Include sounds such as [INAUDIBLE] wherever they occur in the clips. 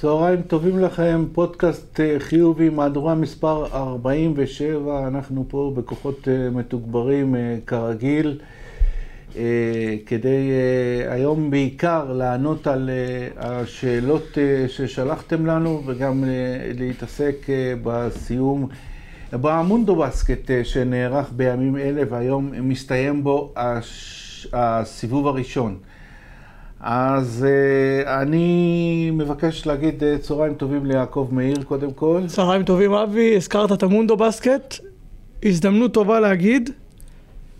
צהריים טובים לכם, פודקאסט אה, חיובי, מהדורה מספר 47, אנחנו פה בכוחות אה, מתוגברים אה, כרגיל, כדי היום בעיקר לענות על השאלות ששלחתם לנו וגם להתעסק בסיום, במונדו בסקט שנערך בימים אלה והיום מסתיים בו הסיבוב הראשון. אז uh, אני מבקש להגיד uh, צהריים טובים ליעקב מאיר קודם כל. צהריים טובים אבי, הזכרת את המונדו בסקט. הזדמנות טובה להגיד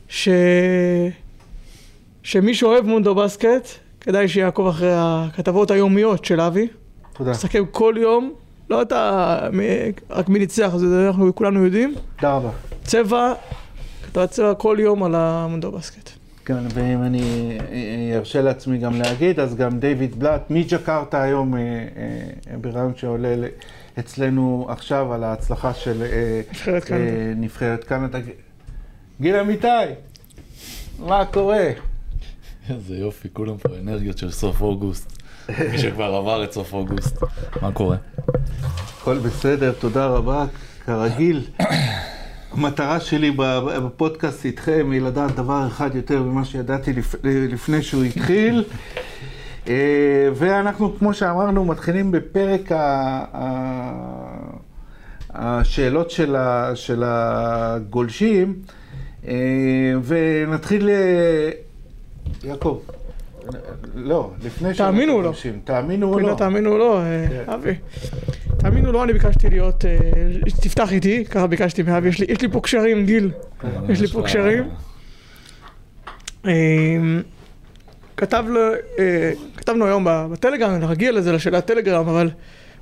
ש... שמי שאוהב מונדו בסקט, כדאי שיעקב אחרי הכתבות היומיות של אבי. תודה. מסתכל כל יום, לא אתה רק מי ניצח, זה אנחנו כולנו יודעים. תודה רבה. צבע, כתבת צבע כל יום על המונדו בסקט. כן, ואם אני ארשה לעצמי גם להגיד, אז גם דיוויד בלאט מג'קרטה היום אה, אה, ברעיון שעולה אצלנו עכשיו על ההצלחה של אה, קנדה. נבחרת קנדה. גיל אמיתי, מה קורה? איזה יופי, כולם פה אנרגיות של סוף אוגוסט. מי שכבר עבר את סוף אוגוסט. מה קורה? הכל בסדר, תודה רבה, כרגיל. המטרה שלי בפודקאסט איתכם היא לדעת דבר אחד יותר ממה שידעתי לפני שהוא התחיל. אה, ואנחנו, כמו שאמרנו, מתחילים בפרק השאלות של הגולשים, אה, ונתחיל... אה, יעקב, לא, לפני תאמינו או לא. תאמינו או לא. תאמינו או לא, כן. אבי. תאמינו לא, אני ביקשתי להיות, אה, תפתח איתי, ככה ביקשתי מאבי, יש לי פה קשרים, גיל, יש לי פה קשרים. אה, אה, כתבנו היום בטלגרם, נגיע לזה, לשאלת טלגרם, אבל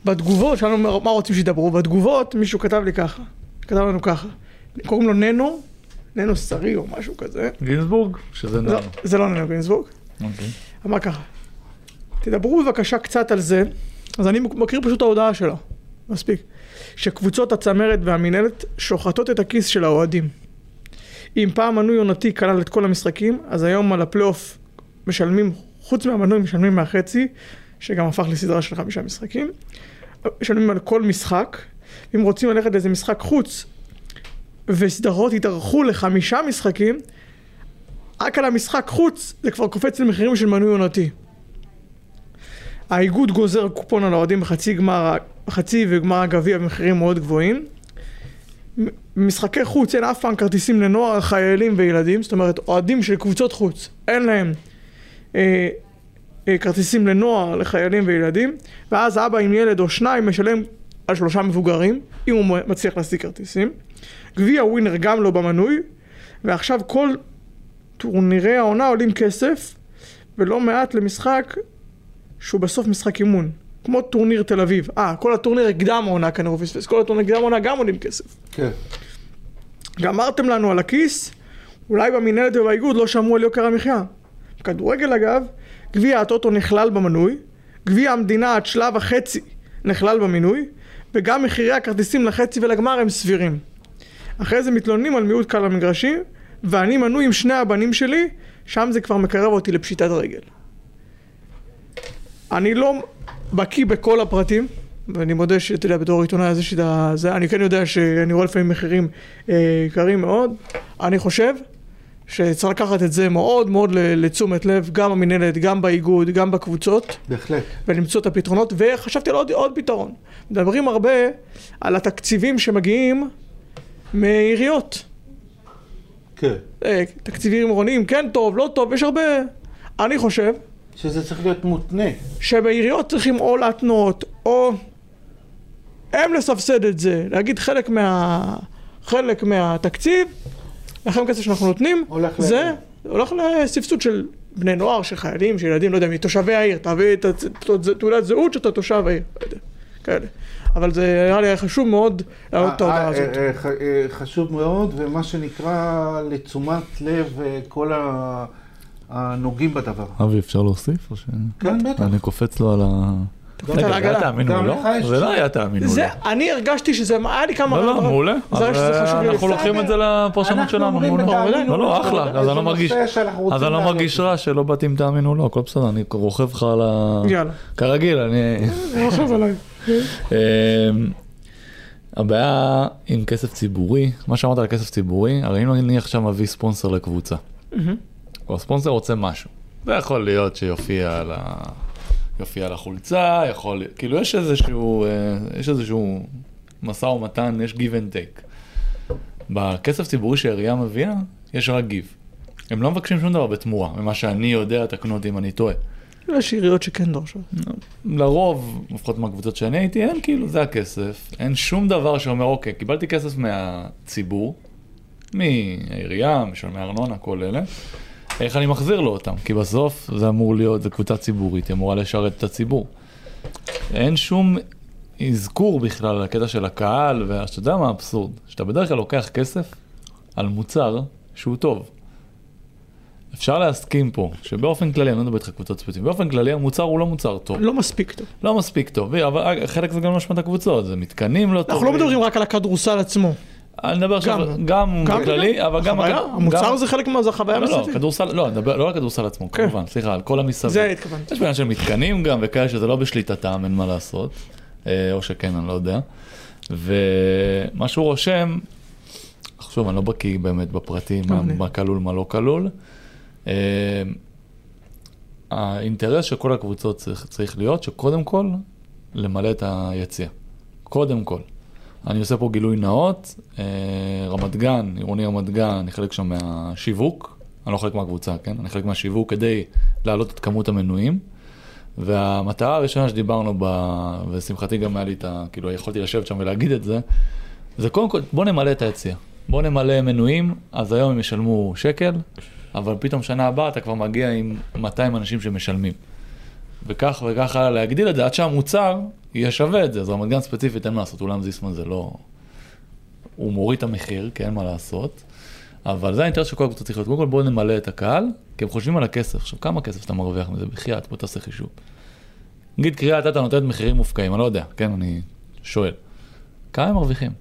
בתגובות, שאלנו מה רוצים שידברו, בתגובות מישהו כתב לי ככה, כתב לנו ככה, קוראים לו ננו, ננו שרי או משהו כזה. גינסבורג? שזה ננו. זה לא ננו גינסבורג. אוקיי. אמר ככה, תדברו בבקשה קצת על זה. אז אני מכיר פשוט ההודעה שלו, מספיק. שקבוצות הצמרת והמינהלת שוחטות את הכיס של האוהדים. אם פעם מנוי עונתי כלל את כל המשחקים, אז היום על הפלייאוף משלמים, חוץ מהמנוי משלמים מהחצי, שגם הפך לסדרה של חמישה משחקים. משלמים על כל משחק. אם רוצים ללכת לאיזה משחק חוץ, וסדרות יתארכו לחמישה משחקים, רק על המשחק חוץ זה כבר קופץ למחירים של מנוי עונתי. האיגוד גוזר קופון על האוהדים בחצי גמר, חצי וגמר הגביע במחירים מאוד גבוהים. משחקי חוץ אין אף פעם כרטיסים לנוער, חיילים וילדים, זאת אומרת אוהדים של קבוצות חוץ, אין להם אה, אה, כרטיסים לנוער, לחיילים וילדים, ואז אבא עם ילד או שניים משלם על שלושה מבוגרים, אם הוא מצליח להשיג כרטיסים. גביע ווינר גם לא במנוי, ועכשיו כל טורנירי העונה עולים כסף, ולא מעט למשחק שהוא בסוף משחק אימון. כמו טורניר תל אביב. אה, כל הטורניר קדם עונה כנראה הוא פספס, כל הטורניר קדם עונה גם עולים כסף. כן. גמרתם לנו את הכיס, אולי במנהלת ובאיגוד לא שמעו על יוקר המחיה. כדורגל אגב, גביע הטוטו נכלל במנוי, גביע המדינה עד שלב החצי נכלל במינוי, וגם מחירי הכרטיסים לחצי ולגמר הם סבירים. אחרי זה מתלוננים על מיעוט קל המגרשים, ואני מנוי עם שני הבנים שלי, שם זה כבר מקרב אותי לפשיטת רגל. אני לא בקיא בכל הפרטים, ואני מודה שאתה יודע, בתור עיתונאי אז יש לי את זה, אני כן יודע שאני רואה לפעמים מחירים אה, יקרים אה, מאוד. אני חושב שצריך לקחת את זה מאוד מאוד לתשומת לב, גם המנהלת, גם באיגוד, גם בקבוצות. בהחלט. ולמצוא את הפתרונות, וחשבתי על עוד, עוד פתרון. מדברים הרבה על התקציבים שמגיעים מעיריות. כן. אה, תקציבים עירוניים, כן טוב, לא טוב, יש הרבה... אני חושב שזה צריך להיות מותנה. שבעיריות צריכים או להתנות, או הם לסבסד את זה, להגיד חלק, מה... חלק מהתקציב, לכם כסף שאנחנו נותנים, הולך זה ל... הולך לסבסוד של בני נוער, של חיילים, של ילדים, לא יודע, מתושבי העיר, תביא את תעודת זהות שאתה תושב העיר, לא יודע, כאלה. אבל זה נראה לי חשוב מאוד להעלות את ההודעה אה, הזאת. אה, אה, חשוב מאוד, ומה שנקרא לתשומת לב כל ה... הנוגעים בדבר. אבי, אפשר להוסיף? או ש... כן, בטח. אני קופץ לו על, ה... רגע, זה היה. תאמינו לו? יש זה לא. היה תאמינו לו. אני הרגשתי שזה, היה לי כמה... לא, לא. מעולה. אנחנו לוקחים את זה לפרשנות אנחנו שלנו, אומרים מעולה. לא, לא, אחלה, אז אני לא מרגיש, אז אני לא. מרגיש רע שלא באתי עם תאמינו לו, הכל בסדר, אני רוכב לך על ה... יאללה. כרגיל, אני... רוכב עליי. אמ, הבעיה עם כסף ציבורי, מה שאמרת על כסף ציבורי, הרי אם אני עכשיו מביא ספונסר לקבוצה, הספונסר רוצה משהו, זה יכול להיות שיופיע על, ה... יופיע על החולצה, יכול, כאילו יש איזשהו, אה, יש איזשהו משא ומתן, יש give and take. בכסף ציבורי שהעירייה מביאה, יש רק give. הם לא מבקשים שום דבר בתמורה, ממה שאני יודע, תקנו אותי אם אני טועה. יש עיריות שכן דורשות. לרוב, לפחות מהקבוצות שאני הייתי, אין כאילו, זה הכסף. אין שום דבר שאומר, אוקיי, קיבלתי כסף מהציבור, מהעירייה, משלמי ארנונה, כל אלה. איך אני מחזיר לו אותם? כי בסוף זה אמור להיות, זו קבוצה ציבורית, היא אמורה לשרת את הציבור. אין שום אזכור בכלל על הקטע של הקהל, ואתה יודע מה האבסורד? שאתה בדרך כלל לוקח כסף על מוצר שהוא טוב. אפשר להסכים פה שבאופן כללי, אני לא מדבר איתך קבוצות ספציפיות, באופן כללי המוצר הוא לא מוצר טוב. לא מספיק טוב. לא מספיק טוב, אבל חלק זה גם לא אשמת הקבוצות, זה מתקנים לא טובים. אנחנו לא מדברים רק על הכדורסל עצמו. אני מדבר עכשיו גם. בכללי, אבל גם... החוויה, המוצר זה חלק מה, זה החוויה לא, לא, המסביב. כדורסל, לא, אני מדבר לא על הכדורסל עצמו, כן. כמובן, סליחה, על כל המסביב. זה התכוונתי. יש בעניין של מתקנים גם, וכאלה שזה לא בשליטתם, אין מה לעשות. אה, או שכן, אני לא יודע. ומה שהוא רושם, שוב, אני לא בקיא באמת בפרטים, מה- כלול, מה לא כלול. אה, האינטרס של כל הקבוצות צריך, צריך להיות שקודם כל, למלא את היציע. קודם כל. אני עושה פה גילוי נאות, אה, רמת גן, עירוני רמת גן, אני חלק שם מהשיווק, אני לא חלק מהקבוצה, כן? אני חלק מהשיווק כדי להעלות את כמות המנויים. והמטרה הראשונה שדיברנו בה, ולשמחתי גם היה לי את ה... כאילו, יכולתי לשבת שם ולהגיד את זה, זה קודם כל, בוא נמלא את היציע. בוא נמלא מנויים, אז היום הם ישלמו שקל, אבל פתאום שנה הבאה אתה כבר מגיע עם 200 אנשים שמשלמים. וכך וכך הלאה, להגדיל את זה עד שהמוצר יהיה שווה את זה. אז רמת גן ספציפית אין מה לעשות, אולם זיסמן זה לא... הוא מוריד את המחיר, כי אין מה לעשות. אבל זה האינטרס של כל הקבוצות צריך להיות. קודם כל בואו נמלא את הקהל, כי הם חושבים על הכסף. עכשיו, כמה כסף אתה מרוויח מזה? בחייאת, בוא תעשה חישוב. נגיד קריאת אתא נותנת מחירים מופקעים, אני לא יודע, כן, אני שואל. כמה הם מרוויחים?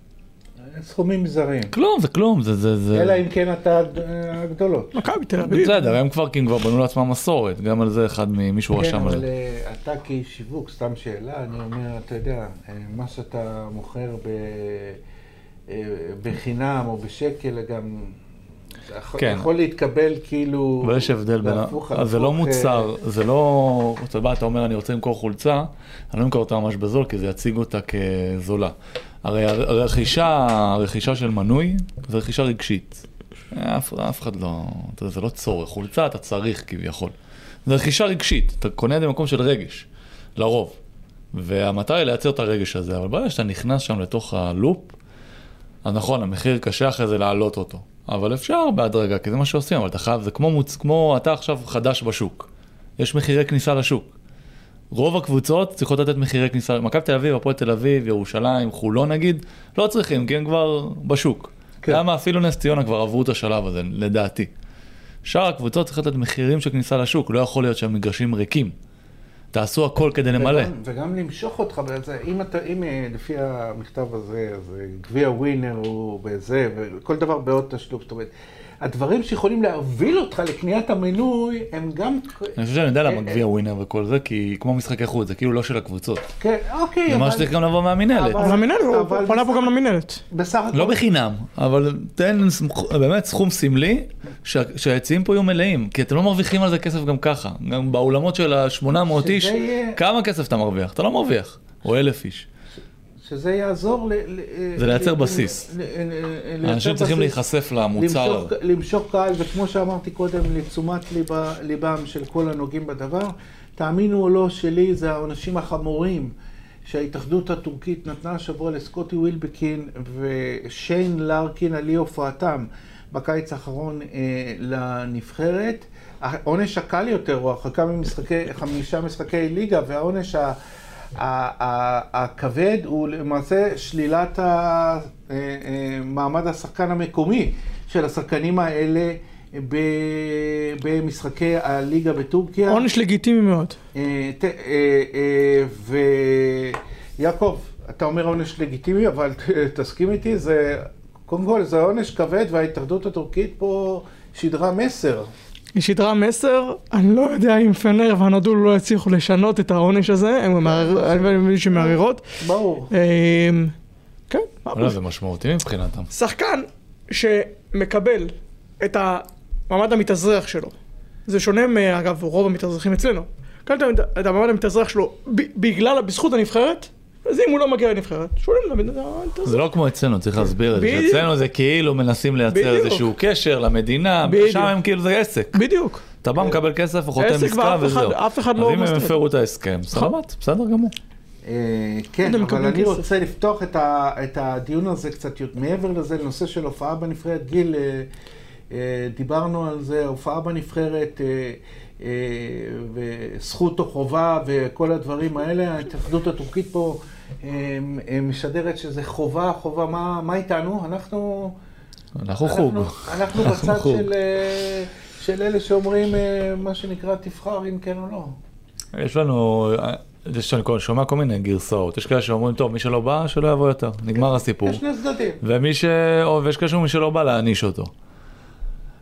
סכומים מזעריים. כלום, זה כלום, זה... זה, זה... אלא אם כן אתה אה, הגדולות. מכבי תל אביב. בסדר, הם כבר, כי הם כבר בנו לעצמם מסורת, גם על זה אחד ממישהו כן, רשם על אבל זה. אה, אתה כשיווק, סתם שאלה, אני אומר, אתה יודע, אה, מה שאתה מוכר בחינם או בשקל, גם יכול- כן. יכול להתקבל כאילו... אבל יש הבדל בין... אז זה לא הפוך, אה, מוצר, זה לא... אתה בא, אתה אומר, אני רוצה למכור חולצה, אני לא אמכור אותה ממש בזול, כי זה יציג אותה כזולה. הרי הר- הרכישה, הרכישה של מנוי, זה רכישה רגשית. אף, אף אחד לא... זה לא צורך. חולצה אתה צריך כביכול. זה רכישה רגשית, אתה קונה את זה במקום של רגש, לרוב. והמטרה היא לייצר את הרגש הזה, אבל ברגע שאתה נכנס שם לתוך הלופ, אז נכון, המחיר קשה אחרי זה להעלות אותו. אבל אפשר בהדרגה, כי זה מה שעושים, אבל אתה חייב, זה כמו, מוצ... כמו אתה עכשיו חדש בשוק. יש מחירי כניסה לשוק. רוב הקבוצות צריכות לתת מחירי כניסה, מכבי תל אביב, הפועל תל אביב, ירושלים, חולון נגיד, לא צריכים, כי הם כבר בשוק. כן. למה אפילו נס ציונה כבר עברו את השלב הזה, לדעתי. שאר הקבוצות צריכות לתת מחירים של כניסה לשוק, לא יכול להיות שהמגרשים ריקים. תעשו הכל כדי למלא. וגם, וגם למשוך אותך, בזה, אם, אתה, אם אה, לפי המכתב הזה, אז אה, גביע ווינר הוא בזה, וכל דבר בעוד תשלום, זאת אומרת, הדברים שיכולים להוביל אותך לקניית המנוי, הם גם... אני חושב שאני יודע למה אה, גביע ווינר וכל זה, כי כמו משחקי חוץ, זה כאילו לא של הקבוצות. כן, אוקיי, זה מה שצריך גם לבוא מהמינהלת. אבל- אבל המינהלת, הוא אבל פונה פה. גם למינהלת. בסך הכל... לא בחינם, אבל תן באמת סכום סמלי, שה- שהיציעים פה יהיו מלאים, כי אתם לא מרוויחים על זה כסף גם ככה. גם באולמות של ה-800 שזה איש, כמה כסף אתה מרוויח? אתה לא מרוויח. או אלף איש. שזה יעזור ל... ל- זה לייצר בסיס. ל- לייצר אנשים צריכים. להיחשף למוצר למשוך, קהל, וכמו שאמרתי קודם, לתשומת ליבם של כל הנוגעים בדבר. תאמינו או לא, שלי זה העונשים החמורים שההתאחדות הטורקית נתנה השבוע לסקוטי ווילבקין ושיין לארקין על אי הופעתם בקיץ האחרון אה, לנבחרת. העונש הקל יותר הוא הרחקה ממשחקי, חמישה משחקי ליגה, והעונש ה... הכבד הוא למעשה שלילת אה, אה, מעמד השחקן המקומי של השחקנים האלה במשחקי הליגה בטורקיה. עונש לגיטימי מאוד. אה, ויעקב, אתה אומר עונש לגיטימי, אבל תסכים איתי, זה, קודם כל זה עונש כבד וההתאחדות הטורקית פה שידרה מסר. היא שידרה מסר, אני לא יודע אם פנר והנדול לא יצליחו לשנות את העונש הזה, הם אני מבין שמערערות. ברור. אמ, כן, מה לא, זה משמעותי מבחינתם. שחקן שמקבל את המעמד המתאזרח שלו, זה שונה מאגב רוב המתאזרחים אצלנו, מקבל את המ- את המעמד המתאזרח שלו בגלל, בזכות הנבחרת, אז אם הוא לא מגיע לנבחרת, שואלים למדינה זה לא כמו אצלנו, צריך להסביר את זה. אצלנו זה כאילו מנסים לייצר. איזשהו קשר למדינה. שם הם כאילו זה עסק. בדיוק. אתה בא, מקבל כסף, חותם עסק עסקה וזהו. אף אחד לא אז אם הם. הפרו את ההסכם, סבבת, בסדר גמור. אה, כן, אבל אני. רוצה לפתוח את, הדיון הזה קצת יותר מעבר לזה, לנושא של הופעה בנבחרת. גיל, אה, אה, דיברנו על זה, הופעה בנבחרת, אה, אה, וזכות או חובה וכל הדברים האלה. ההתאחדות הטורקית פה אה, אה, משדרת שזה חובה, חובה, מה, מה איתנו? אנחנו... אנחנו חוג. אנחנו, אנחנו בצד חוג. של, אה, של אלה שאומרים, אה, מה שנקרא, תבחר אם כן או לא. יש לנו, יש אני שומע כל מיני גרסאות. יש כאלה שאומרים, טוב, מי שלא בא, שלא יבוא יותר. נגמר הסיפור. יש שני צדדים. ומי ש... או, ויש כאלה שאומרים שלא בא להעניש אותו.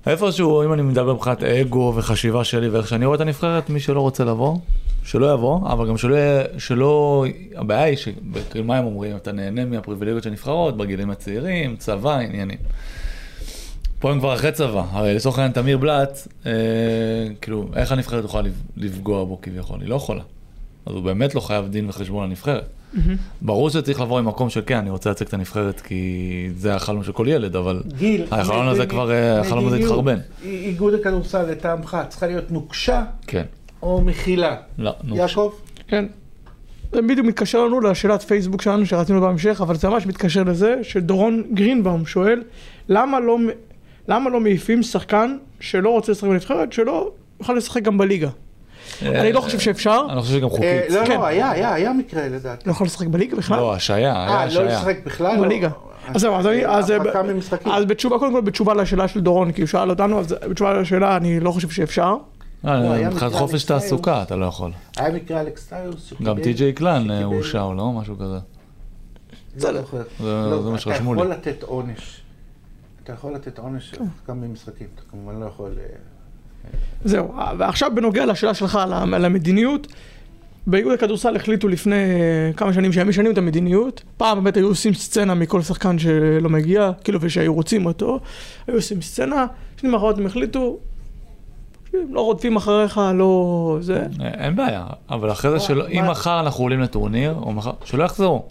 איפשהו, אם אני מדבר מבחינת אגו וחשיבה שלי ואיך שאני רואה את הנבחרת, מי שלא רוצה לבוא, שלא יבוא, אבל גם שלא, שלא, הבעיה היא שבתחיל מה הם אומרים, אתה נהנה מהפריבילגיות של נבחרות, בגילים הצעירים, צבא, עניינים. פה הם כבר אחרי צבא, הרי לצורך העניין תמיר בלאט, אה, כאילו, איך הנבחרת לפ- לפגוע בו כביכול? היא לא יכולה. אז הוא באמת לא חייב דין וחשבון לנבחרת. ברור שצריך לבוא עם מקום של כן, אני רוצה לייצג את הנבחרת כי זה החלום של כל ילד, אבל גיל, החלום הזה כבר, אה, החלום הזה התחרבן. איגוד הכדורסל לטעמך צריכה להיות נוקשה כן. או מכילה? לא, נו. יעקב? כן. זה בדיוק מתקשר לנו לשאלת פייסבוק שלנו שרצינו בהמשך, אבל זה ממש מתקשר לזה שדורון גרינבאום שואל, למה לא, למה לא מעיפים שחקן שלא רוצה לשחק בנבחרת, שלא יוכל לשחק גם בליגה? אני לא חושב שאפשר, אני חושב שגם אה, חוקית. לא, כן. לא, היה, היה, היה מקרה לדעתי. לא יכול לשחק בליגה בכלל? לא, השעיה, היה אה, לא השעיה. לשחק בכלל? בליגה. אז זהו, אז אני, אז, הרחקה ממשחקים. אז בתשובה, קודם כל בתשובה לשאלה של דורון, כי הוא שאל אותנו, אז בתשובה לשאלה אני לא חושב שאפשר. לא, לא, מבחינת חופש. תעסוקה אתה לא יכול. היה מקרה אלכסטיוס שקיבל... גם טי.ג'יי קלן אה, הורשע או לא? משהו כזה. לא. זה- לא, זה מה אתה שרשמו לי. יכול לתת עונש. אתה יכול לתת עונש כן. גם במשחקים, אתה כמובן לא יכול... אה, זהו, ועכשיו בנוגע לשאלה שלך על המדיניות, באיגוד הכדורסל החליטו לפני אה, כמה שנים שהם משנים את המדיניות. פעם באמת היו עושים סצנה מכל שחקן שלא מגיע, כאילו ושהיו רוצים אותו, היו עושים סצנה, שנים אחרות הם החליטו, לא רודפים אחריך, לא זה. אין בעיה, אבל אחרי זה שלא, אם מחר אנחנו עולים לטורניר, או מחר, שלא יחזרו.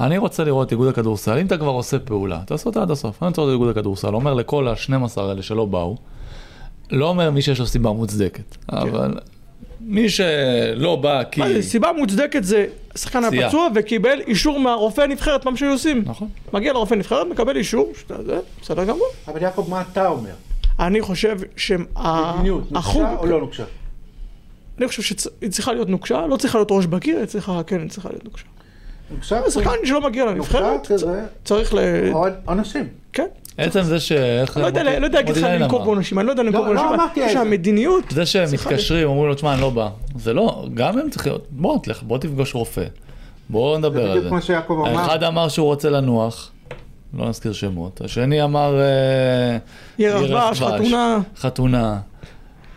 אני רוצה לראות איגוד הכדורסל, אם אתה כבר עושה פעולה, תעשה אותה עד הסוף. אני רוצה לראות איגוד הכדורסל, אומר לכל ה-12 האלה שלא באו, לא אומר מי שיש לו סיבה מוצדקת, אבל מי שלא בא כי... מה זה, סיבה מוצדקת זה, השחקן היה פציעה. פצוע וקיבל אישור מהרופא נבחרת, מה שהיו עושים. נכון. מגיע לרופא נבחרת, מקבל אישור, בסדר גמור. אבל יעקב, מה אתה אומר? אני חושב מדיניות, שהחוג, נוקשה או לא נוקשה? אני חושב שהיא צריכה להיות נוקשה, לא צריכה להיות ראש בקיר, היא צריכה, כן, היא צריכה להיות נוקשה. נוקשה? שחקן שלא מגיע לנבחרת, צריך ל... עונשים. כן. עצם זה ש... לא יודע, לא להגיד לך לנקוב. בעונשים, אני לא יודע לנקוב לא, לא בעונשים, אני חושב איזה. שהמדיניות, זה שהם מתקשרים, אומרים לו, תשמע, אני לא בא. זה לא, גם הם צריכים, בוא תלך, בוא תפגוש רופא. בוא זה נדבר על בדיוק זה. כמו שיעקב אמר. האחד אמר שהוא רוצה לנוח, לא נזכיר שמות. השני אמר... אה, ירח דבש. חתונה, חתונה.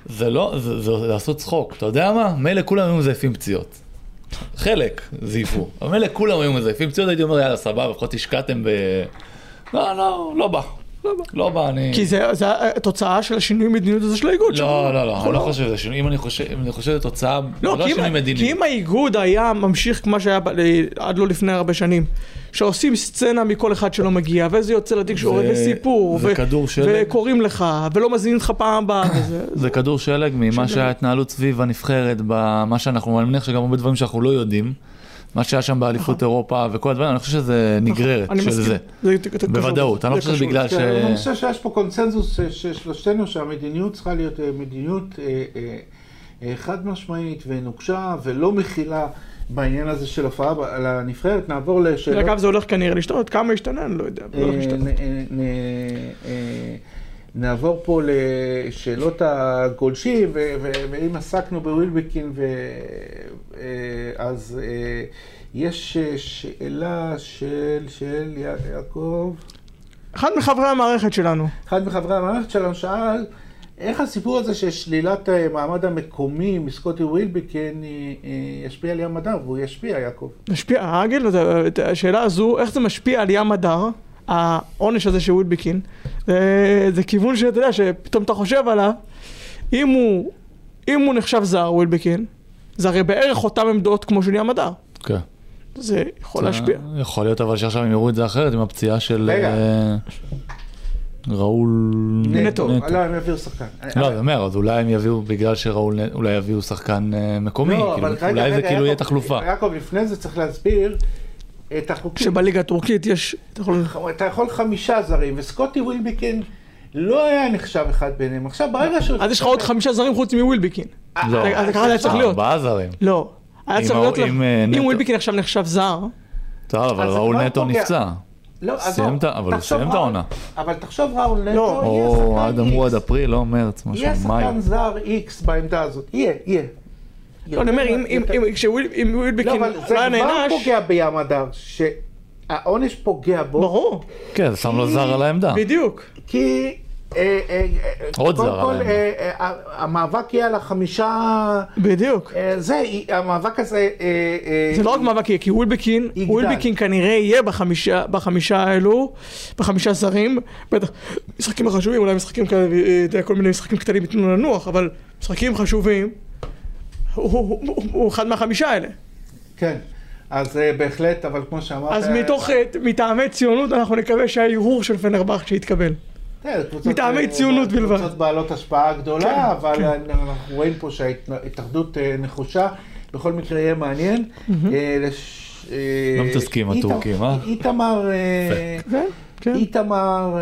זה לא, זה, זה לעשות צחוק. אתה יודע מה? מילא כולם היו מזייפים פציעות. חלק זייפו. אבל מילא כולם היו מזייפים פציעות, הייתי אומר, יאללה, סבבה, לפחות השקעתם ב... לא, לא, לא בא. לא בא. לא בא, אני... כי זה זה התוצאה של השינוי מדיניות הזה של האיגוד. לא, לא, לא, אני לא נכון. חושב שזה שינוי. אם אני חושב, אם אני חושב שזה תוצאה, זה לא, לא כי שינוי כי מדיני. אם האיגוד היה ממשיך כמו שהיה ל- עד לא לפני הרבה שנים, שעושים סצנה מכל אחד שלא מגיע, וזה יוצא לתקשורת, וסיפור, זה ו- כדור שלג. וקוראים לך, ולא מזמינים אותך פעם הבאה, [COUGHS] וזה... זה כדור שלג ממה שהיה התנהלות סביב הנבחרת, במה שאנחנו, אני מניח שגם הרבה דברים שאנחנו לא יודעים, מה שהיה שם באליפות אירופה וכל הדברים, אני חושב שזה נגררת נכון. אני של. זה. בוודאות, אני לא זה חושב שזה. בגלל ש... כן, אני חושב שיש פה קונסנזוס אה, של שלושתנו שהמדיניות צריכה להיות אה, מדיניות אה, אה, חד משמעית ונוקשה ולא מכילה בעניין הזה של הופעה הנבחרת. נעבור לשאלות. אגב, זה הולך כנראה להשתנות, כמה ישתנה, אני לא יודע. אה, אה, אה, נעבור פה לשאלות הגולשים, ואם עסקנו בווילבקין, אה, אז אה, יש אה, שאלה של, של יעקב, אחד מחברי המערכת שלנו. אחד מחברי המערכת שלנו שאל, איך הסיפור הזה של שלילת המעמד המקומי מסקוטי ווילבקין אה, אה, ישפיע על ים הדר, והוא ישפיע, יעקב. משפיע, אגל, את השאלה הזו, איך זה משפיע על ים הדר, העונש הזה של ווילבקין, זה, זה כיוון שאתה יודע, שפתאום אתה חושב עליו, אם הוא, אם הוא נחשב זר, ווילבקין, זה הרי בערך אותם עמדות כמו של ים הדר. כן. זה יכול להשפיע. יכול להיות אבל שעכשיו הם יראו את זה אחרת עם הפציעה של רגע. אה, ראול נטו. לא, הם יביאו שחקן. לא, אני אומר, אז אולי הם יביאו, בגלל שראול, אולי יביאו שחקן אה, מקומי, לא, כאילו, אבל רגע, אולי זה רגע, כאילו יהיה יעקב, תחלופה. יעקב, לפני זה צריך להסביר את החוקים. שבליגה הטורקית יש, אתה יכול... אתה יכול חמישה זרים, וסקוטי ווילבקין לא היה נחשב אחד ביניהם. עכשיו, ברגע שהוא... אז יש לך עוד חמישה זרים חוץ מווילבקין. לא, אז ככה היה צריך אה, להיות. ארבעה זרים. לא. היה צריך להיות, אם, לה- אה, אם ווילבקין עכשיו נחשב זר, טוב, אבל ראול כבר נטו. נפצע. לא, ה- אבל הוא סיים את העונה. אבל תחשוב ראול נטו, לא. יהיה או שחקן עד אמרו. עד אפריל, לא מרץ, משהו, יהיה מאי. שחקן זר איקס בעמדה הזאת. יהיה, יהיה. לא, אני אומר, אם- יותר- אם כשוויל- אם לא, ווילבקין אבל זה לא היה כבר נענש, פוגע בים הדר, שהעונש פוגע בו, ברור, כן, זה שם לו זר על העמדה. בדיוק. כי... אה, אה, אה, עוד קודם זר כל. אה, אה, המאבק יהיה על החמישה... בדיוק. זה, המאבק הזה... זה לא רק מאבק יהיה, כי ווילבקין. ווילבקין כנראה יהיה בחמישה, בחמישה האלו, בחמישה זרים, בטח משחקים חשובים, אולי משחקים כאלה, כל מיני משחקים קטנים ייתנו לנוח, אבל משחקים חשובים, הוא- הוא הוא- הוא אחד מהחמישה האלה. כן, אז אה, בהחלט, אבל כמו שאמרת... אז מתוך, אה, מטעמי ציונות, אנחנו נקווה שהערעור של פנרבכט שיתקבל. כן, מטעמי אה, ציונות בלבד. קבוצות בעלות השפעה גדולה, כן, אבל כן. אנחנו רואים פה שההתאחדות נחושה. בכל מקרה יהיה מעניין. לא מתעסקים הטורקים, אה? איתמר... כן, כן. איתמר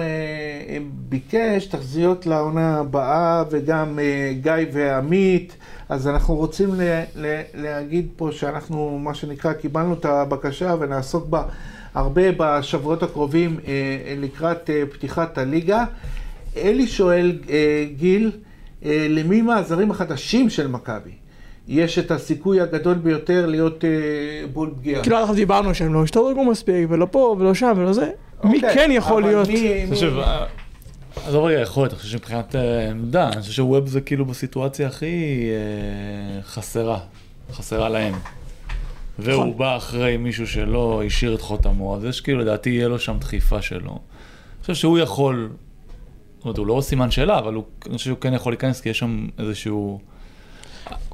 ביקש תחזיות לעונה הבאה, וגם גיא ועמית, אז אנחנו רוצים ל- ל- להגיד פה שאנחנו, מה שנקרא, קיבלנו את הבקשה ונעסוק בה הרבה בשבועות הקרובים אה, לקראת אה, פתיחת הליגה. אלי שואל, אה, גיל, אה, למי מהזרים החדשים של מכבי יש את הסיכוי הגדול ביותר להיות אה, בול פגיעה? כאילו אנחנו דיברנו שהם לא השתדרגו מספיק, ולא פה ולא שם ולא זה. מי אוקיי, כן יכול להיות? מי- עזוב רגע יכולת, אני חושב שמבחינת אה, עמדה, אני חושב שווב זה כאילו בסיטואציה הכי אה, חסרה, חסרה להם. והוא נכון. בא אחרי מישהו שלא השאיר את חותמו, אז יש כאילו לדעתי יהיה לו שם דחיפה שלו. אני חושב שהוא יכול, זאת אומרת, הוא לא סימן שאלה, אבל הוא, אני חושב שהוא כן יכול להיכנס, כי יש שם איזשהו...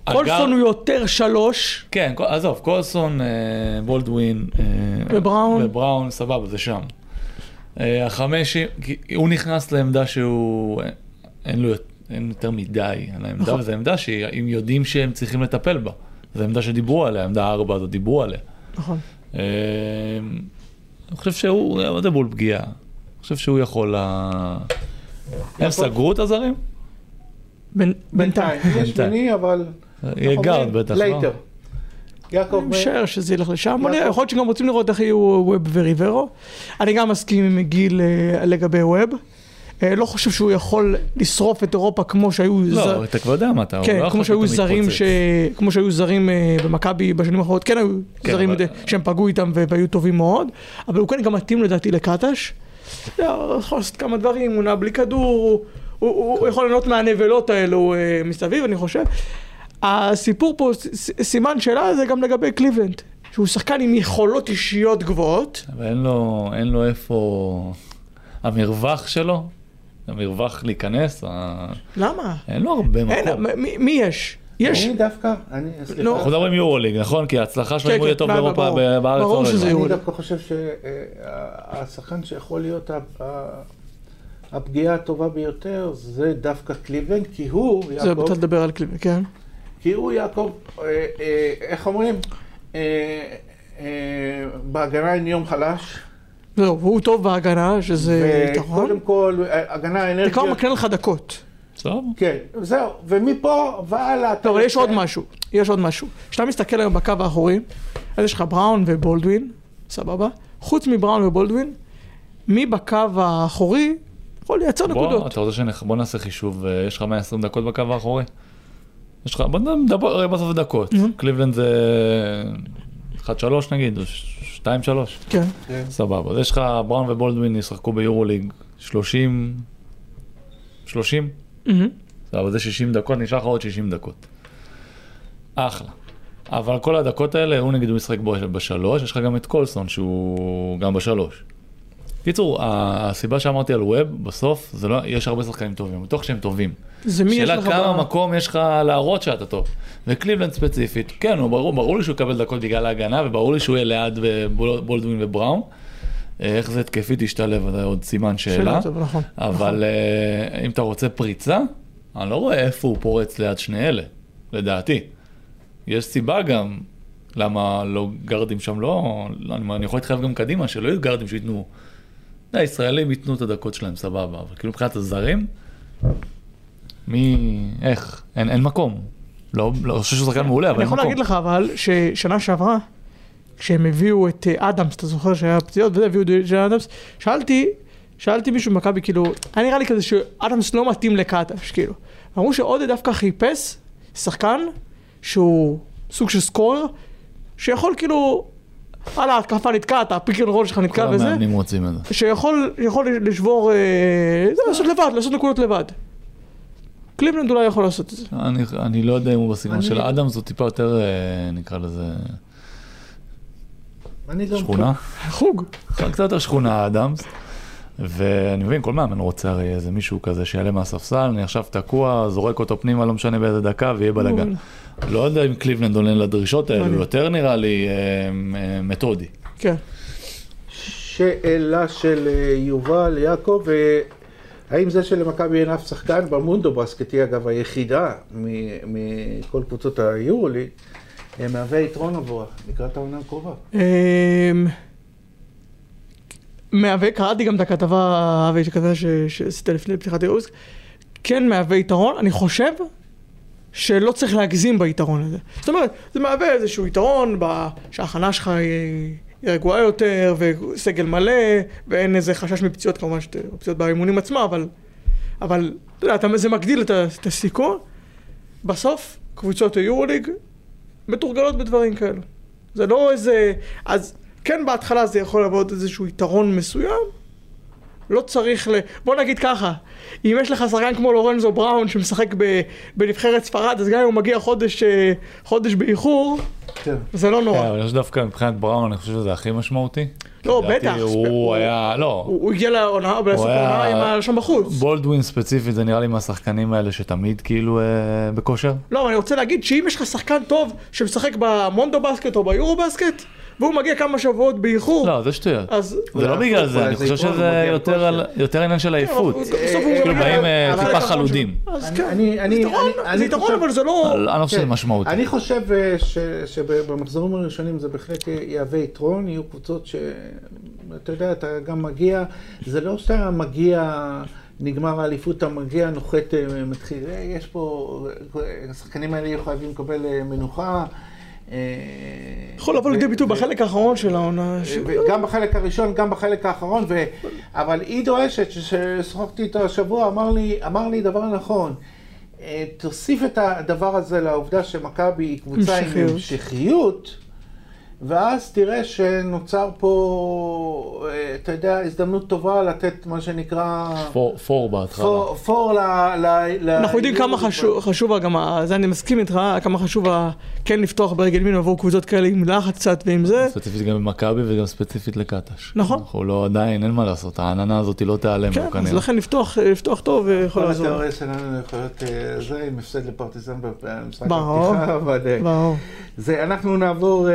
קולסון הוא יותר שלוש, כן, עזוב, קולסון, אה, בולדווין. ובראון. ובראון, סבבה, זה שם. אה, החמש, הוא נכנס לעמדה שהוא, אין לו אין יותר מדי על העמדה, נכון. וזו עמדה שהם יודעים שהם צריכים לטפל בה. זו עמדה שדיברו עליה, עמדה ארבע הזאת דיברו עליה. נכון. אה, אני חושב שהוא, מה זה בול פגיעה? אני חושב שהוא יכול... ל- הם סגרו את הזרים? בינתיים. בינתיים, יש. שמיני, אבל... יהיה גארד? בטח, לא? יעקב, אני משער שזה ילך לשם, יכול להיות שגם רוצים לראות איך יהיו ווב וריברו. אני גם מסכים עם גיל אה, לגבי ווב. אה, לא חושב שהוא יכול לשרוף את אירופה כמו שהיו... ז- לא, אתה כבר יודע מה אתה, הוא כן, לא כמו שהיו זרים. ש... כמו שהיו זרים אה, במכבי בשנים האחרונות, כן היו כן, זרים אבל- שהם פגעו איתם והיו טובים מאוד, אבל הוא כן גם מתאים לדעתי לקטש. לא, הוא יכול לעשות כמה דברים, הוא נע בלי כדור, הוא, הוא, הוא יכול ליהנות מהנבלות האלו מסביב, אני חושב. הסיפור פה, סימן שאלה זה גם לגבי קליבלנד, שהוא שחקן עם יכולות אישיות גבוהות, אבל אין לו, אין לו איפה... המרווח שלו, המרווח להיכנס, ה... למה? אין לו הרבה אין, מקום. מ- מי, מי יש? יש, אני דווקא, אני, סליחה, נו. אנחנו מדברים יורוליג, נכון? כי ההצלחה שלו, כן, אם הוא יהיה כן, טוב ברור. באירופה, בארץ ברור לא שזה רלוונטי. יורו. אני דווקא חושב שהשחקן שיכול להיות הפגיעה הטובה ביותר זה דווקא קליבלנד, כי הוא, זה יעקב, אתה לדבר על קליבלנד, כן? כי הוא יעקב, אה, אה, איך אומרים? אה, אה, בהגנה עם יום חלש, זהו, והוא טוב בהגנה, שזה יתרון. וקודם כל, אה, הגנה זה אנרגיה, כבר מקנה לך דקות. בסדר. כן, זהו, ומפה והלאה, לא, אבל יש עוד משהו, יש עוד משהו. כשאתה מסתכל היום בקו האחורי, אז יש לך בראון ובולדווין, סבבה? חוץ מבראון ובולדווין, מי בקו האחורי יכול לייצר בוא, נקודות. אתה רוצה שנח... בוא נעשה חישוב, אה, יש לך 120 דקות בקו האחורי? יש לך, בוא נדבר הרי בסוף דקות. קליבלנד זה 1-3 נגיד, או 2-3. כן. סבבה, אז יש לך בראון ובולדווין ישחקו ביורוליג 30, 30, מהמם. סבבה, זה 60 דקות, נשאר לך עוד 60 דקות. אחלה. אבל כל הדקות האלה, הוא נגיד הוא ישחק בו בשלוש, יש לך גם את קולסון שהוא גם בשלוש. קיצור, הסיבה שאמרתי על ווב, בסוף, זה לא, יש הרבה שחקנים טובים, בטוח שהם טובים. זה מי יש שאלה לך כמה ב- מקום יש לך להראות שאתה טוב. וקליבלנד ספציפית, כן, הוא ברור, ברור לי שהוא יקבל דקות בגלל ההגנה, וברור לי שהוא יהיה ליד בול- בולדווין ובראון. אה, איך זה התקפית ישתלב, זה עוד סימן שאלה. שאלה נכון. אבל אה, אם אתה רוצה פריצה, אני לא רואה איפה הוא פורץ ליד שני אלה, לדעתי. יש סיבה גם למה לא גרדים שם לא, אני יכול להתחייב גם קדימה, שלא יהיו גרדים שייתנו, לא, הישראלים ייתנו את הדקות שלהם סבבה, אבל כאילו מבחינת הזרים, מי, איך, אין, אין מקום. לא, לא אני חושב שהוא שחקן מעולה, אבל אני אין יכול מקום. להגיד לך אבל ששנה שעברה, כשהם הביאו את אה, אדמס, אתה זוכר שהיה פציעות וזה, הביאו את אדמס, שאלתי, שאלתי מישהו במכבי, כאילו, היה נראה לי כזה שאדמס לא מתאים לקטש, כאילו. אמרו שעודד דווקא חיפש שחקן שהוא סוג של scorer, שיכול כאילו, על ההתקפה נתקעת, ה pick and roll שלך כל נתקע וזה, המאמנים רוצים את זה. שיכול יכול לשבור, אה, זה לעשות לבד, לעשות נקודות לבד. קליבלנד אולי יכול לעשות את זה. אני, אני לא יודע אם הוא בסגנון של אדמס, הוא טיפה יותר, אה, נקרא לזה, גם שכונה. חוג. קצת יותר שכונה אדמס. ואני מבין, כל מאמן רוצה הרי איזה מישהו כזה שיעלה מהספסל, אני עכשיו תקוע, זורק אותו פנימה, לא משנה באיזה דקה, ויהיה בלאגן. לא יודע אם קליבלנד עונה לדרישות האלו, מעניין. יותר נראה לי אה, אה, מתודי. כן. שאלה של אה, יובל יעקב, האם זה שלמכבי אין אף שחקן במונדו בסקט היא אגב היחידה מ- מכל קבוצות היורוליג, מהווה יתרון עבורה לקראת העונה הקרובה. מהווה, קראתי גם את הכתבה, אבי, שכתבה ש- שעשית לפני פתיחת הירוס, כן מהווה יתרון, אני חושב שלא צריך להגזים ביתרון הזה. זאת אומרת, זה מהווה איזשהו יתרון שההכנה שלך היא רגועה יותר, וסגל מלא, ואין איזה חשש מפציעות, כמובן שאתה פציעות באימונים עצמם, אבל, אבל אתה זה מגדיל את את הסיכון. בסוף, קבוצות היורוליג מתורגלות בדברים כאלו. זה לא איזה... אז כן בהתחלה זה יכול לעבוד איזשהו יתרון מסוים. לא צריך ל... בוא נגיד ככה, אם יש לך שחקן כמו לורנזו בראון שמשחק ב... בנבחרת ספרד, אז גם אם הוא מגיע חודש, אה, חודש באיחור, כן. זה לא כן, נורא. אבל יש דווקא מבחינת בראון, אני חושב שזה הכי משמעותי. לא, בטח. הוא הוא- היה, לא, הוא, הוא הגיע לעונה, בסוף היה- העונה עם ה... שם בחוץ. בולדווין ספציפית זה נראה לי מהשחקנים האלה שתמיד כאילו אה, בכושר. לא, אבל אני רוצה להגיד שאם יש לך שחקן טוב שמשחק במונדו בסקט או ביורו בסקט, והוא מגיע כמה שבועות באיחור, לא, זה שטויות. זה לא בגלל זה, אני חושב שזה יותר עניין של עייפות. בסוף הוא כאילו באים, אה, טיפה חלודים. אז אני- כן, אני- אני- זה יתרון, אבל זה לא... אני לא חושב שזה כן. משמעותי. אני חושב אה, ש- שבמחזורים הראשונים זה בהחלט יהווה יתרון, יהיו קבוצות שאתה יודע, אתה גם מגיע, זה לא שאתה מגיע, נגמר האליפות, אתה מגיע, נוחת, אה, מתחיל, אה, יש פה, אה, השחקנים האלה יהיו חייבים לקבל אה, מנוחה. אה, יכול לבוא לידי ביטוי בחלק האחרון של העונה. ש- גם בחלק הראשון, גם בחלק האחרון. אבל עידו אשת, ששוחחתי איתו השבוע, אמר לי, אמר לי דבר נכון. אה, תוסיף את הדבר הזה לעובדה שמכבי היא קבוצה עם המשכיות. ואז תראה שנוצר פה, אה, אתה יודע, הזדמנות טובה לתת מה שנקרא... פור- פור בהתחלה. פור, פור ל... ל- ל- אנחנו יודעים כמה חשוב, חשוב גם, זה אני מסכים איתך, כמה חשוב כן לפתוח ברגל ימין עבור קבוצות כאלה עם לחץ קצת ועם זה. ספציפית גם במכבי וגם ספציפית לקטש. נכון. אנחנו לא עדיין, אין מה לעשות, העננה הזאת לא תיעלם כן, לו אז. לכן לפתוח, לפתוח טוב ויכול כל לעזור. התיאוריה שלנו יכול להיות אה, זה, עם הפסד לפרטיזן במשחק ברור. הפתיחה, אבל... אה, ברור. זה, אנחנו נעבור אה,